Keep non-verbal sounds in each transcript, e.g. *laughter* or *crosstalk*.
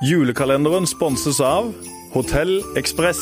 Julekalenderen sponses av Hotell Ekspress.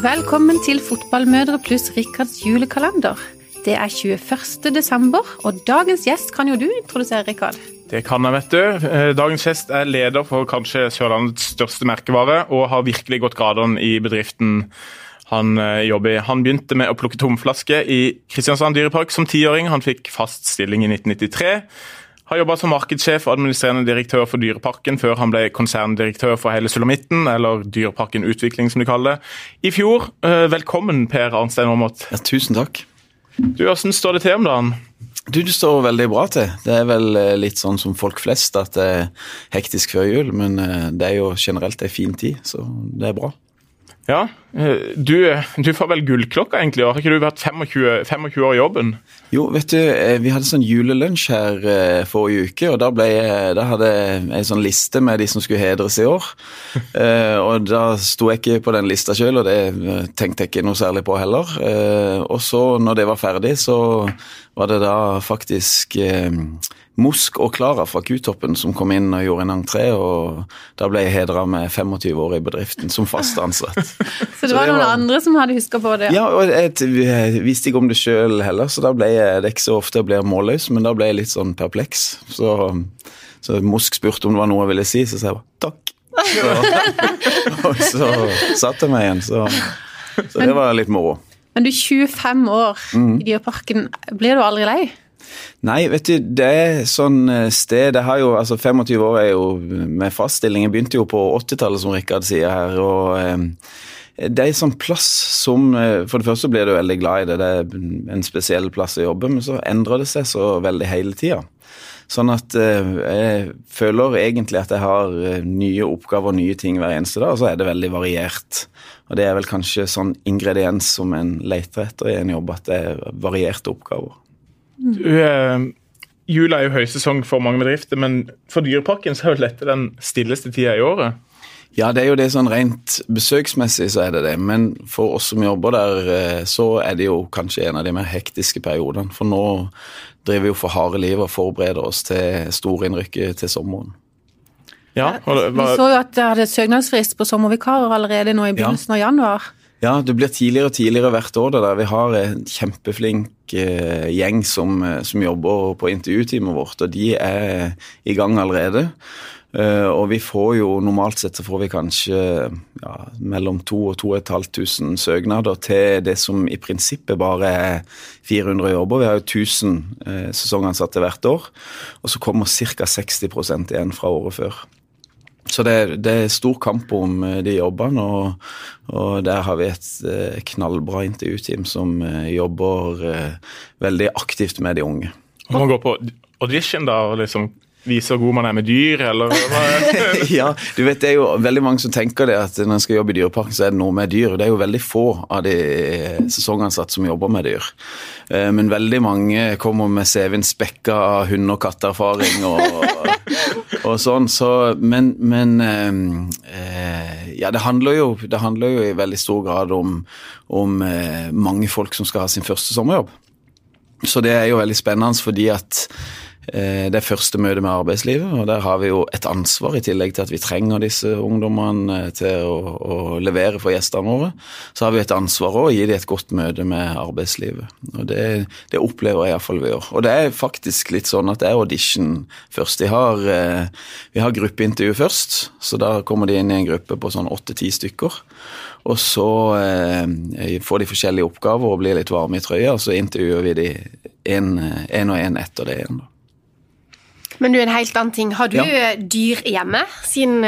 Velkommen til Fotballmødre pluss Rikards julekalender. Det er 21. desember, og dagens gjest kan jo du introdusere, Rikard. Det kan jeg, vet du. Eh, dagens gjest er leder for kanskje Sørlandets største merkevare, og har virkelig gått gradene i bedriften han eh, jobber i. Han begynte med å plukke tomflasker i Kristiansand dyrepark som tiåring. Han fikk fast stilling i 1993. Har jobba som markedssjef og administrerende direktør for Dyreparken før han ble konserndirektør for hele Sulamitten, eller Dyreparken Utvikling som de kaller det. I fjor, eh, velkommen Per Arnstein Aamodt. Ja, tusen takk. Du, Hvordan står det til om dagen? Du, Det står veldig bra til. Det er vel eh, litt sånn som folk flest, at det er hektisk før jul. Men eh, det er jo generelt en fin tid, så det er bra. Ja, du, du får vel gullklokka egentlig. Har ikke du vært 25, 25 år i jobben? Jo, vet du, vi hadde sånn julelunsj her forrige uke, og da, ble, da hadde jeg en sånn liste med de som skulle hedres i år. *laughs* og da sto jeg ikke på den lista sjøl, og det tenkte jeg ikke noe særlig på heller. og så, når det var ferdig, så var det da faktisk Mosk og Klara fra Kutoppen som kom inn og gjorde en entré, og da ble jeg hedra med 25 år i bedriften som fast ansatt. *laughs* så det var noen var... andre som hadde huska på det? Ja, og jeg, visste ikke om det sjøl heller, så da ble jeg, det er ikke så ofte jeg blir målløs, men da ble jeg litt sånn perpleks. Så, så Mosk spurte om det var noe jeg ville si, så sa jeg bare takk. Så, *laughs* og så satte jeg meg igjen, så, så det var litt moro. Men du er 25 år mm. i Dyreparken, blir du aldri lei? Nei, vet du, det er sånn sted Det har jo, altså 25 år er jo med fast stilling. Jeg begynte jo på 80-tallet, som Rikard sier her. og eh, det er en sånn plass som For det første blir du veldig glad i det, det er en spesiell plass å jobbe, men så endrer det seg så veldig hele tida. Sånn at eh, jeg føler egentlig at jeg har nye oppgaver og nye ting hver eneste dag, og så er det veldig variert. Og det er vel kanskje sånn ingrediens som en leter etter i en jobb, at det er varierte oppgaver. Du, eh, jula er jo høysesong for mange bedrifter, men for Dyreparken så er jo dette den stilleste tida i året? Ja, det er jo det sånn rent besøksmessig så er det det, men for oss som jobber der, eh, så er det jo kanskje en av de mer hektiske periodene. For nå driver vi jo for harde liv og forbereder oss til storinnrykket til sommeren. Ja, var... Vi så jo at det hadde søknadsfrist på sommervikarer allerede nå i begynnelsen ja. av januar. Ja, det blir tidligere og tidligere hvert år. der. Vi har en kjempeflink eh, gjeng som, eh, som, jobber på intervjuteamet vårt, og de er i gang allerede. Uh, og vi får jo normalt sett så får vi kanskje ja, mellom 2000 og 2500 søknader til det som i prinsippet bare er 400 jobber. Vi har jo 1000 uh, sesongansatte hvert år, og så kommer ca. 60 igjen fra året før. Så det, det, er stor kamp om eh, de jobbene, og, og der har vi et eh, knallbra intervjuteam som eh, jobber veldig aktivt med de unge. Og man går på audition da og liksom vise hvor god man er med dyr, eller *laughs* *laughs* Ja, du vet det er jo veldig mange som tenker det at når en skal jobbe i Dyreparken, så er det noe med dyr. Det er jo veldig få av de sesongansatte som jobber med dyr. Men veldig mange kommer med CV-en spekka av hund- og katteerfaring og og sånn, så Men, men eh, Ja, det handler, jo, det handler jo i veldig stor grad om, om eh, mange folk som skal ha sin første sommerjobb. Så det er jo veldig spennende fordi at Eh, det er første møte med arbeidslivet, og der har vi jo et ansvar, i tillegg til at vi trenger disse ungdommene eh, til å, å levere for gjestene våre. Så har vi et ansvar å gi dem et godt møte med arbeidslivet. Og Det, det opplever jeg iallfall vi gjør. Og det er faktisk litt sånn at det er audition først. Har, eh, vi har gruppeintervju først, så da kommer de inn i en gruppe på sånn åtte-ti stykker. Og så eh, får de forskjellige oppgaver og blir litt varme i trøya, og så intervjuer vi de én og én etter det igjen. da. Men du, en helt annen ting. Har du ja. dyr hjemme, siden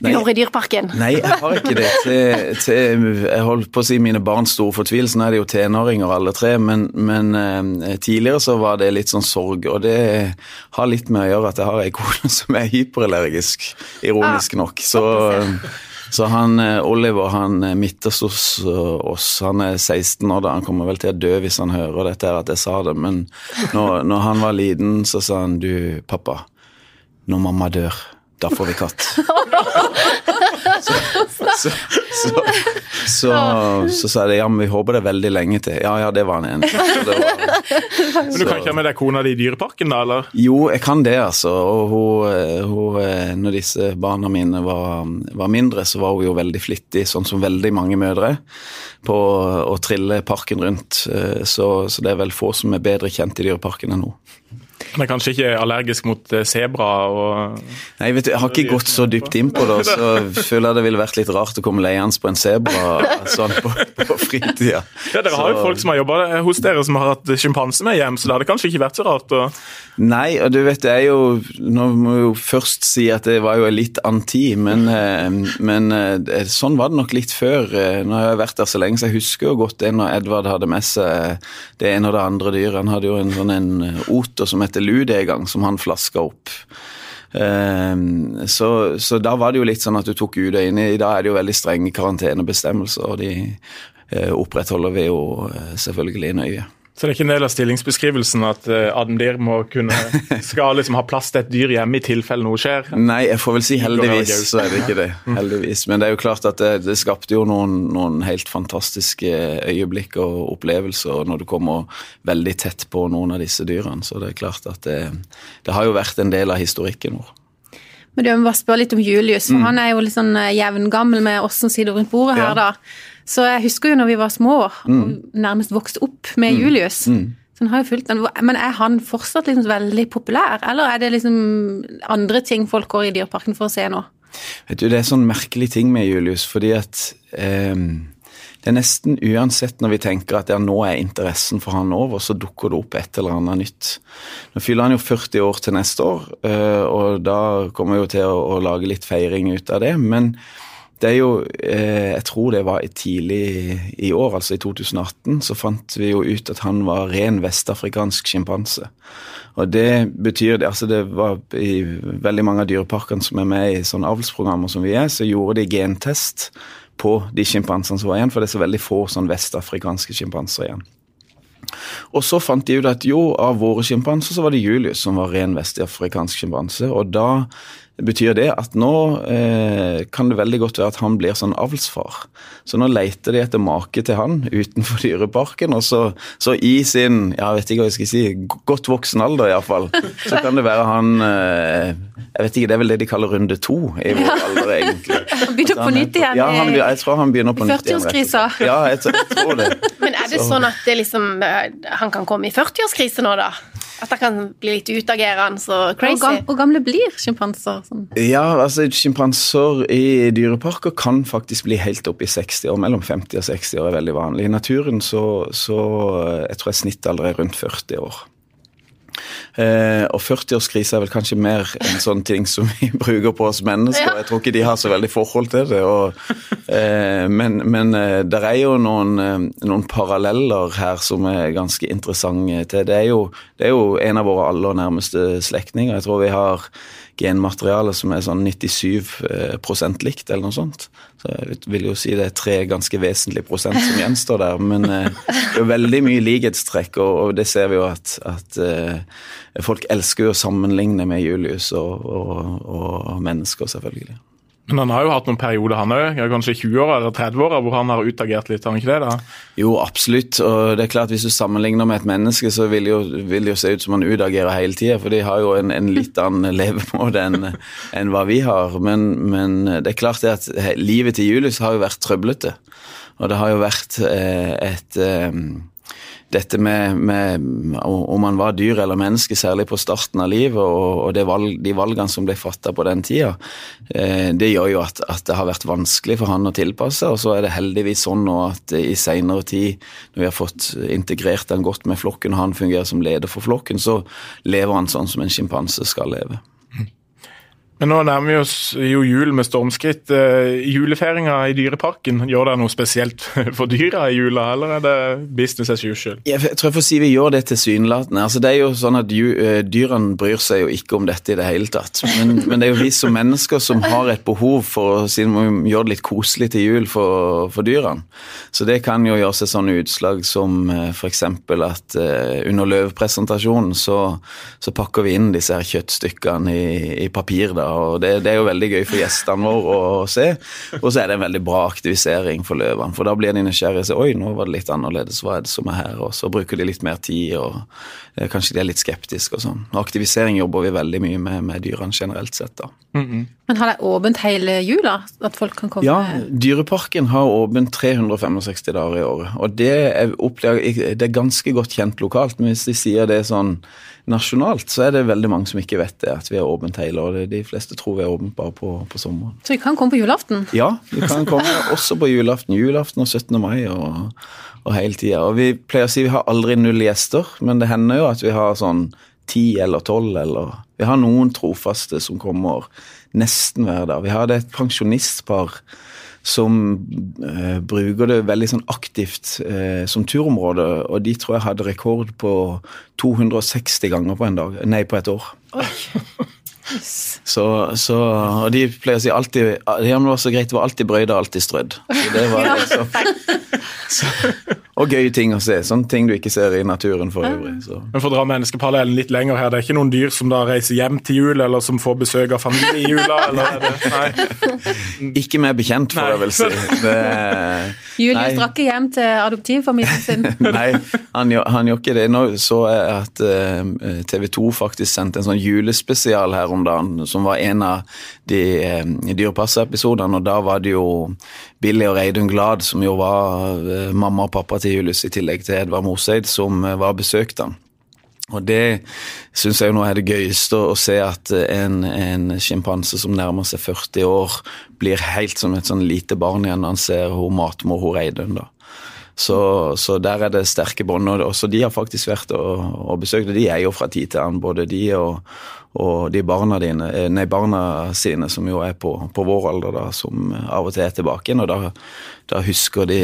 du jobber i Dyreparken? Nei, jeg har ikke det. Til, til, jeg holdt på å si mine barns store fortvilelse, nå er det jo tenåringer alle tre, men, men uh, tidligere så var det litt sånn sorg, og det har litt med å gjøre at jeg har ei kone *laughs* som er hyperallergisk, ironisk ah, nok. Så så han eh, Oliver, han er midterst hos oss, han er 16 år da, han kommer vel til å dø hvis han hører dette her at jeg sa det, men når, når han var liten, så sa han du, pappa, når mamma dør da får vi katt. Så, *laughs* så, så, så, så sa jeg ja, men vi håper det er veldig lenge til. Ja ja, det var han enig *laughs* Men du kan ikke ha med deg kona di i Dyreparken, da? eller? Jo, jeg kan det, altså. Og hun, eh, hun, eh, når disse barna mine var, var mindre, så var hun jo veldig flittig, sånn som veldig mange mødre, på å trille parken rundt. Eh, Så, så det er vel få som er bedre kjent i Dyreparken enn hun. Han er kanskje ikke allergisk mot eh, sebra og Nei, vet du, Jeg har ikke gått så dypt inn på det, så føler jeg det ville vært litt rart å komme leiende på en sebra sånn på, på fritida. Ja, Dere har jo folk som har jobba hos dere som har hatt sjimpanse med hjem, så det hadde kanskje ikke vært så rart. å... Nei, og du vet, det er jo Nå må jeg jo først si at det var jo litt anti, men, eh, men eh, sånn var det nok litt før. Eh, Nå har jeg vært der så lenge, så jeg husker jo godt det når Edvard hadde med seg det ene og det andre dyret. Han hadde jo en sånn en oter som heter Lude en gang, som han flaska opp. Eh, Så, så da var det jo litt sånn at du tok og inn. I dag er det jo veldig strenge karantenebestemmelser, og de eh, opprettholder vi jo eh, selvfølgelig nøye. Så det er ikke en del av stillingsbeskrivelsen at uh, Adendir må kunne *laughs* skal liksom ha plass til et dyr hjemme i tilfelle noe skjer? Nei, jeg får vel si heldigvis, så er det ikke det. *laughs* Heldigvis. Men det er jo klart at det, det skapte jo noen, noen helt fantastiske øyeblikk og opplevelser når du kommer veldig tett på noen av disse dyrene. Så det er klart at det, det har jo vært en del av historikken vår. Men du, jeg må bare spørre litt om Julius, for han er jo litt sånn eh, jevngammel med oss som sitter rundt bordet her, Ja. da. Så jeg husker jo når vi var små og nærmest vokste opp med Julius. Så han har jo fulgt den. Men er han fortsatt liksom veldig populær, eller er det liksom andre ting folk går i Dyreparken for å se nå? Vet du, Det er sånn merkelig ting med Julius, fordi at eh, det er nesten uansett når vi tenker at ja, nå er interessen for han over, så dukker det opp et eller annet nytt. Nå fyller han jo 40 år til neste år, eh, og da kommer vi jo til å, å lage litt feiring ut av det. Men det er jo eh, Jeg tror det var tidlig i år, altså i 2018, så fant vi jo ut at han var ren vestafrikansk sjimpanse. Og det betyr det, altså det var I veldig mange av dyreparkene som er med i sånne avlsprogrammer som vi er, så gjorde de gentest på de sjimpansene som var igjen, for det er så veldig få sånn vestafrikanske sjimpanser igjen. Og så fant de ut at jo, av våre sjimpanser så var det Julius som var ren vestafrikansk sjimpanse. Og da betyr det at nå eh, kan det veldig godt være at han blir sånn avlsfar. Så nå leter de etter make til han utenfor dyreparken, og så, så i sin ja, vet ikke hva jeg skal si, godt voksen alder iallfall, så kan det være han eh, Jeg vet ikke, det er vel det de kaller runde to i vår alder, egentlig. *laughs* Han begynner på nytt igjen. Ja, han, jeg tror han begynner på nytt igjen. rett 40-årskrisa. Ja, jeg, jeg tror det. Men er det sånn at det liksom, eh, han kan komme i 40-årskrise nå, da? At det kan bli litt utagerende og Hvor gam- crazy? Hvor gamle blir sjimpanser? Sånn? Ja, altså sjimpanser i dyreparker kan faktisk bli helt opp i 60 år. Mellom 50 og 60 år er veldig vanlig. I naturen så, så eh, jeg tror jeg snittalder er rundt 40 år. Eh, og 40-årskrise er vel kanskje mer en sånn ting som vi *laughs* bruker på oss mennesker. Ja. Jeg tror ikke de har så veldig forhold til det. Og, eh, men men eh, det er jo noen, noen paralleller her som er ganske interessante. til. Det er, jo, det er jo en av våre aller nærmeste slektninger. Jeg tror vi har genmateriale som er sånn 97 eh, likt, eller noe sånt. Så jeg vil jo si det er tre ganske vesentlige prosent som gjenstår der. Men det er jo veldig mye likhetstrekk, og, det ser vi jo at, at folk elsker jo å sammenligne med Julius og, og, og mennesker, selvfølgelig. Men han har jo hatt noen perioder, han òg, kanskje 20-åra eller 30-åra, hvor han har utagert litt, har han ikke det? da? Jo, absolutt. Og det er klart hvis du sammenligner med et menneske, så vil det jo, vil det jo se ut som han utagerer hele tida, for de har jo en, en litt annen *laughs* levemåte enn en hva vi har. Men, men det er klart det at livet til Julius har jo vært trøblete. Og det har jo vært et, et eh, dette med, med om man var dyr eller menneske, særlig på starten av livet, og, og valg, de valgene som ble fatta på den tida, eh, det gjør jo at, at det har vært vanskelig for han å tilpasse. Og så er det heldigvis sånn nå at i seinere tid, når vi har fått integrert han godt med flokken, og han fungerer som leder for flokken, så lever han sånn som en sjimpanse skal leve. Men nå nærmer vi oss jo jul med stormskritt. Eh, Julefeiringa i Dyreparken, gjør dere noe spesielt *laughs* for dyra i jula, eller er det business as usual? Jeg tror jeg får si vi gjør det tilsynelatende. Altså, det er jo sånn at eh, Dyrene bryr seg jo ikke om dette i det hele tatt. Men, *laughs* men det er jo vi som mennesker som har et behov for å si, gjøre det litt koselig til jul for, for dyrene. Så det kan jo gjøre seg sånne utslag som f.eks. at eh, under løvpresentasjonen så, så pakker vi inn disse her kjøttstykkene i, i papir da, og det, det, er jo veldig gøy for gjestene våre å se. Og så er det en veldig bra aktivisering for løvene, for da blir de nysgjerrige og sier oi, nå var det litt annerledes, hva er det som er her? Og så bruker de litt mer tid, og eh, kanskje de er litt skeptiske og sånn. Aktivisering jobber vi veldig mye med med dyrene generelt sett, da. Mm -hmm. Men har de åpent hele jula? At folk kan komme? Ja, Dyreparken har åpent 365 dager i året. Og det er, det er ganske godt kjent lokalt, men hvis de sier det sånn nasjonalt, så er det veldig mange som ikke vet det, at vi er åpent hele året. De fleste tror vi er åpent bare på, på, sommeren. Så vi kan komme på julaften? Ja, vi kan komme også på julaften. Julaften og 17. mai og, og hele tida. Og vi pleier å si vi har aldri null gjester, men det hender jo at vi har sånn ti eller tolv eller Vi har noen trofaste som kommer nesten hver dag. Vi hadde et pensjonistpar som eh, bruker det veldig sånn aktivt eh, som turområde, og de tror jeg hadde rekord på 260 ganger på en dag, nei, på et år. Oi. Så, så, og de pleier å si alltid det var så greit, det var alltid brøyda, alltid strødd. Så det var *laughs* liksom, *laughs* så, *laughs* og gøye ting å se. Sånne ting du ikke ser i naturen for øvrig. Så. Men For å dra menneskeparallellen litt lenger her, det er ikke noen dyr som da reiser hjem til jul, eller som får besøk av familie i jula? eller er det, nei? Ikke mer bekjent, får jeg vel si. Det, Julius drakk ikke hjem til adoptivfamilien sin? nei, han, han ikke det. Nå så jeg at uh, eh, TV 2 faktisk sendte en sånn julespesial her om dagen, som var en av de uh, Dyrepasseepisodene, og da var det jo Billy og Reidun Glad, som jo var uh, mamma og pappa til Julius, i tillegg til Edvard Moseid, som uh, var besøkt han. Og det syns jeg jo nå er det gøyeste å se at en, en sjimpanse som nærmer seg 40 år, blir helt som et sånn lite barn igjen når han ser hun matmor hun Reidun, da. Så, så, der er det sterke bånd. Og også de har faktisk vært og, og besøkt, og de er jo fra tid til annen, både de og, og de barna, dine, eh, nei, barna sine, som jo er på, på, vår alder, da, som av og til er tilbake igjen. Og da, da husker, de,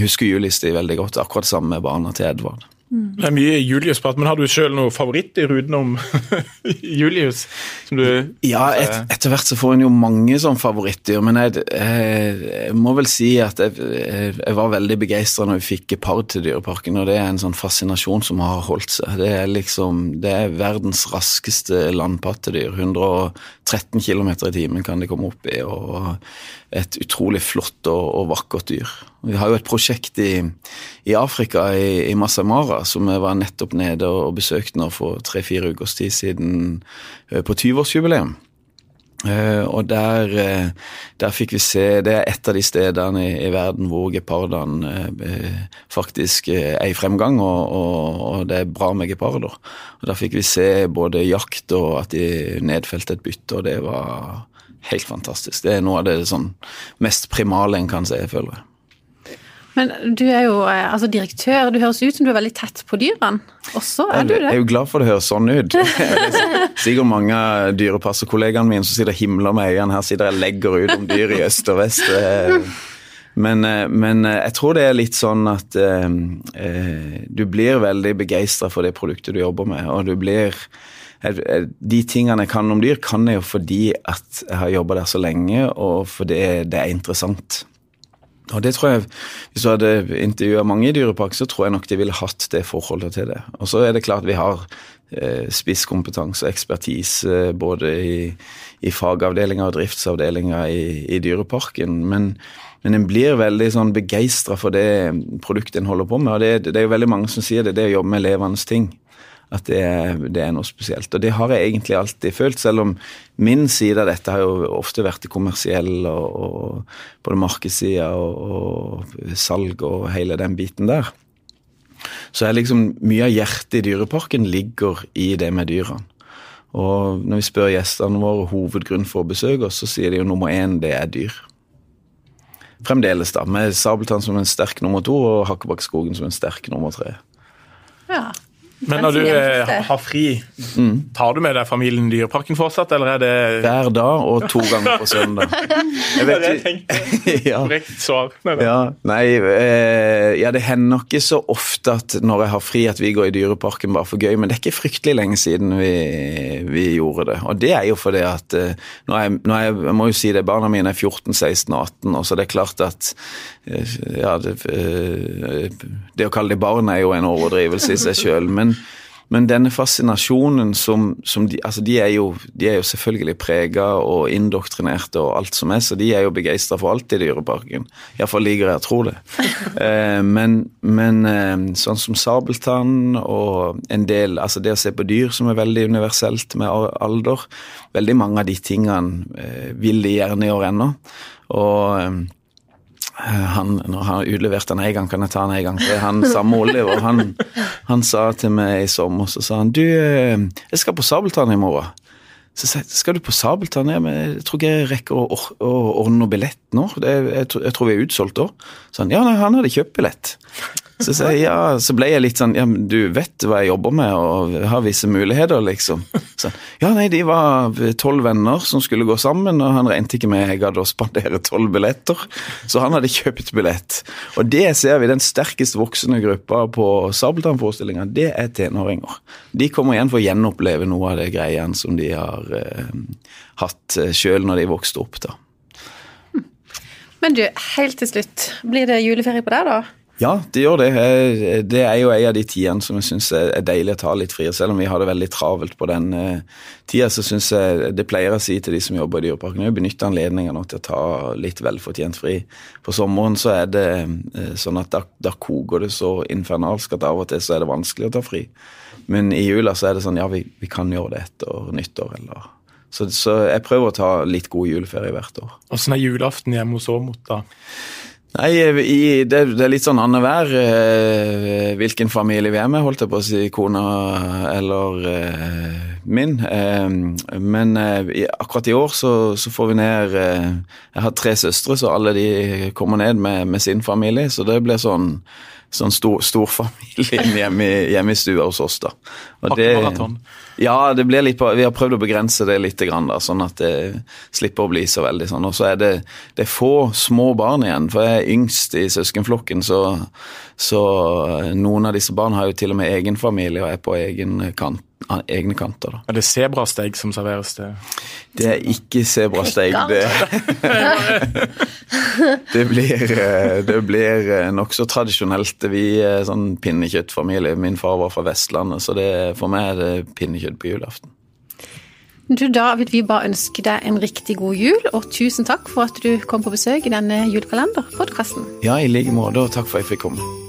husker Julis de veldig godt. Akkurat sammen med barna til Edvard. Mm. Det er mye Julius-prat, men har du sjøl i ruten om *laughs* Julius? Du, ja, et, etter hvert så får en jo mange sånne favoritter, men jeg, jeg, jeg, må vel si at jeg, jeg var veldig begeistra når vi fikk gepard til Dyreparken, og det er en sånn fascinasjon som har holdt seg. Det er liksom, det er verdens raskeste landpattedyr. 113 km i timen kan de komme opp i, og et utrolig flott og, og vakkert dyr. Vi har jo et prosjekt i, i Afrika, i, i Masamara, som vi var nettopp nede og besøkte nå for tre-fire ukers tid siden eh, på 20-årsjubileum. Uh, og der, uh, der, fikk vi se Det er et av de stedene i, i verden hvor gepardene faktisk er i fremgang, og, og, det er bra med geparder. Og Der fikk vi se både jakt og at de nedfelte et bytte, og det var helt fantastisk. Det er noe av det sånn mest primale en kan se, føler jeg. Men du er jo eh, altså direktør, du høres ut som du er veldig tett på dyrene. Også er du det? Jeg er jo glad for det høres sånn ut. *laughs* Sikkert mange av dyrepasserkollegaene mine som sitter og himler med øynene. Her sitter jeg og legger ut om dyr i øst og vest. Men, eh, men, eh, jeg tror det er litt sånn at eh, du blir veldig begeistra for det produktet du jobber med, og du blir de tingene jeg kan om dyr, kan jeg jo fordi at jeg har jobba der så lenge, og fordi det er interessant. Og det tror jeg, Hvis du hadde intervjua mange i Dyrepark, så tror jeg nok de ville hatt det forholdet til det. Og så er det klart vi har eh, spisskompetanse og ekspertise både i, i fagavdelinger og driftsavdelinger i, i Dyreparken. Men, men en blir veldig sånn begeistra for det produktet en holder på med. og det, det, er jo veldig mange som sier det, det å jobbe med levende ting at det, det, er noe spesielt. Og det har jeg egentlig alltid følt, selv om min side av dette har jo ofte vært det kommersielle og, og både markedssida og, og salg og hele den biten der. Så er liksom mye av hjertet i Dyreparken ligger i det med dyrene. Og når vi spør gjestene våre hovedgrunn for å besøke oss, så sier de jo nummer én det er dyr. Fremdeles, da, med Sabeltann som en sterk nummer to og Hakkebakkeskogen som en sterk nummer tre. Ja, men når du eh, har fri, mm. tar du med deg familien i Dyreparken fortsatt, eller er det Hver dag og to ganger på søndag. *laughs* Jeg vet, tenkte. *laughs* ja. Korrekt svar. Ja, nei, eh, ja, det hender ikke så ofte at når jeg har fri at vi går i Dyreparken bare for gøy, men det er ikke fryktelig lenge siden vi, vi gjorde det. Og det er jo fordi at eh, nå er, nå er, Jeg må jo si det, barna mine er 14, 16 og 18, og så det er klart at ja, det, eh, det å kalle det barn er jo en overdrivelse i seg sjøl. Men, men denne fascinasjonen som, som de Altså, de er jo, de er jo selvfølgelig prega og indoktrinerte og alt som er, så de er jo begeistra for alt i Dyreparken. Iallfall liker jeg å tro det. *laughs* Eh, men, men eh, sånn som sabeltann og en del Altså det å se på dyr som er veldig universelt med alder. Veldig mange av de tingene eh, vil de gjerne gjøre ennå. Og eh, han, når han har utlevert den én gang, kan jeg ta den én gang til. Han samme Oliver, han, han sa til meg i sommer, så sa han du, eh, jeg skal på Sabeltann i morgen. Så sa jeg skal du på Sabeltann? Ja, men jeg tror ikke jeg rekker å, å, å ordne noe billett nå. Det, jeg, jeg, tror vi er utsolgt da. Sånn, ja, nei, han hadde kjøpt billett. Så, så, ja, så ble jeg litt sånn Ja, men du vet hva jeg jobber med og har visse muligheter, liksom. Så, ja, nei, de var tolv venner som skulle gå sammen, og han regnet ikke med jeg hadde å spandere tolv billetter. Så han hadde kjøpt billett. Og det ser vi, den sterkest voksende gruppa på Sabeltann-forestillinga, det er tenåringer. De kommer igjen for å gjenoppleve noe av det greiene som de har eh, hatt eh, sjøl når de vokste opp, da. Men du, helt til slutt, blir det juleferie på deg, da? Ja, det gjør det. Det er jo en av de tidene som jeg syns er deilig å ta litt fri. Selv om vi har det veldig travelt på den eh, tida, så syns jeg det pleier å si til de som jobber i Dyreparken, å benytte anledninga til å ta litt velfortjent fri. På sommeren så er det eh, sånn at da, da koker det så infernalsk at av og til så er det vanskelig å ta fri. Men i jula så er det sånn ja, vi, vi kan gjøre det etter nyttår eller så, så, jeg prøver å ta litt god juleferie hvert år. Åssen er julaften hjemme hos Åmot, da? Nei, i, det, det, er litt sånn annenhver eh, hvilken familie vi er med, holdt jeg på å si, kona eller eh, min. Eh, men eh, akkurat i år så, så, får vi ned eh, Jeg har tre søstre, så alle de kommer ned med, med sin familie. Så det blir sånn, sånn stor, storfamilien *laughs* hjemme, hjemme i stua hos oss, da. Og det, ja, litt vi har prøvd å begrense det litt, da, sånn at det slipper å bli så veldig sånn. Og så er det, det er få små barn igjen, for jeg er yngst i søskenflokken. Så, så noen av disse barna har jo til og med egen familie og er på egen kant egne kanter. Da. Er det sebrasteig som serveres til Det er ikke sebrasteig. Det, *laughs* det blir, eh, det blir eh, nokså tradisjonelt. Vi er sånn pinnekjøttfamilie. Min far var fra Vestlandet, så det, for meg er det pinnekjøtt på julaften. Du, Da vil vi bare ønske deg en riktig god jul, og tusen takk for at du kom på besøk i denne julekalenderpodkasten. Ja, i like måte, og takk for at jeg fikk komme.